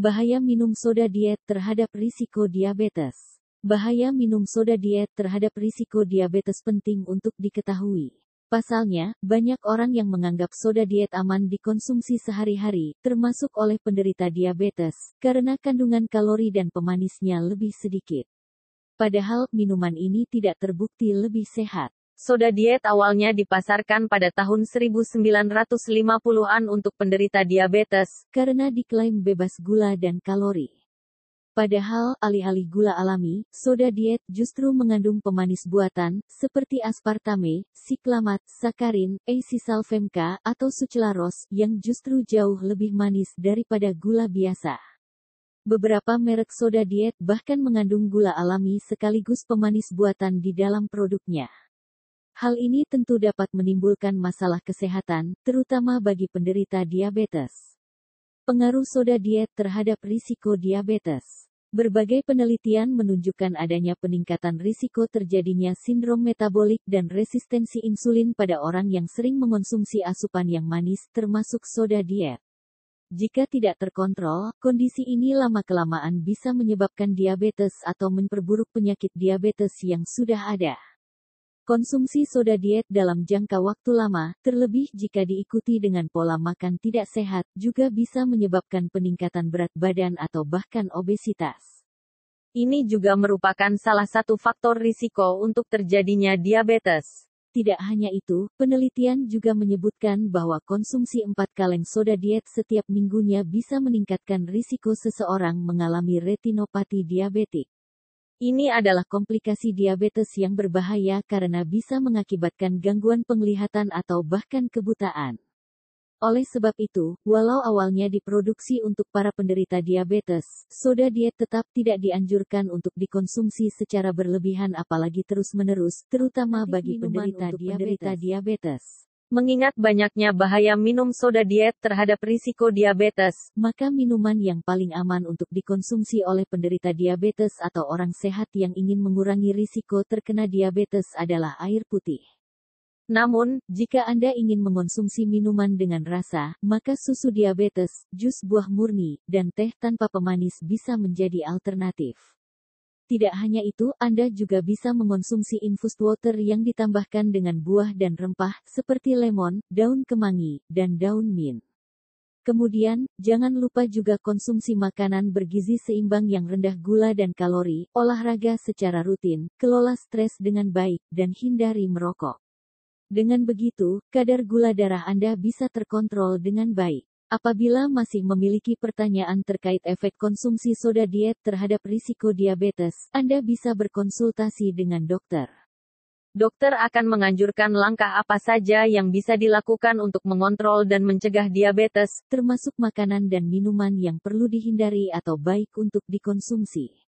Bahaya minum soda diet terhadap risiko diabetes. Bahaya minum soda diet terhadap risiko diabetes penting untuk diketahui. Pasalnya, banyak orang yang menganggap soda diet aman dikonsumsi sehari-hari, termasuk oleh penderita diabetes, karena kandungan kalori dan pemanisnya lebih sedikit. Padahal, minuman ini tidak terbukti lebih sehat. Soda diet awalnya dipasarkan pada tahun 1950-an untuk penderita diabetes, karena diklaim bebas gula dan kalori. Padahal, alih-alih gula alami, soda diet justru mengandung pemanis buatan, seperti aspartame, siklamat, sakarin, acetylfemka, atau sucralose, yang justru jauh lebih manis daripada gula biasa. Beberapa merek soda diet bahkan mengandung gula alami sekaligus pemanis buatan di dalam produknya. Hal ini tentu dapat menimbulkan masalah kesehatan, terutama bagi penderita diabetes. Pengaruh soda diet terhadap risiko diabetes. Berbagai penelitian menunjukkan adanya peningkatan risiko terjadinya sindrom metabolik dan resistensi insulin pada orang yang sering mengonsumsi asupan yang manis, termasuk soda diet. Jika tidak terkontrol, kondisi ini lama-kelamaan bisa menyebabkan diabetes atau memperburuk penyakit diabetes yang sudah ada. Konsumsi soda diet dalam jangka waktu lama, terlebih jika diikuti dengan pola makan tidak sehat, juga bisa menyebabkan peningkatan berat badan atau bahkan obesitas. Ini juga merupakan salah satu faktor risiko untuk terjadinya diabetes. Tidak hanya itu, penelitian juga menyebutkan bahwa konsumsi 4 kaleng soda diet setiap minggunya bisa meningkatkan risiko seseorang mengalami retinopati diabetik. Ini adalah komplikasi diabetes yang berbahaya karena bisa mengakibatkan gangguan penglihatan atau bahkan kebutaan. Oleh sebab itu, walau awalnya diproduksi untuk para penderita diabetes, soda diet tetap tidak dianjurkan untuk dikonsumsi secara berlebihan apalagi terus-menerus, terutama bagi penderita diabetes. penderita diabetes. Mengingat banyaknya bahaya minum soda diet terhadap risiko diabetes, maka minuman yang paling aman untuk dikonsumsi oleh penderita diabetes atau orang sehat yang ingin mengurangi risiko terkena diabetes adalah air putih. Namun, jika Anda ingin mengonsumsi minuman dengan rasa, maka susu diabetes, jus buah murni, dan teh tanpa pemanis bisa menjadi alternatif. Tidak hanya itu, Anda juga bisa mengonsumsi infused water yang ditambahkan dengan buah dan rempah, seperti lemon, daun kemangi, dan daun mint. Kemudian, jangan lupa juga konsumsi makanan bergizi seimbang yang rendah gula dan kalori, olahraga secara rutin, kelola stres dengan baik, dan hindari merokok. Dengan begitu, kadar gula darah Anda bisa terkontrol dengan baik. Apabila masih memiliki pertanyaan terkait efek konsumsi soda diet terhadap risiko diabetes, Anda bisa berkonsultasi dengan dokter. Dokter akan menganjurkan langkah apa saja yang bisa dilakukan untuk mengontrol dan mencegah diabetes, termasuk makanan dan minuman yang perlu dihindari atau baik untuk dikonsumsi.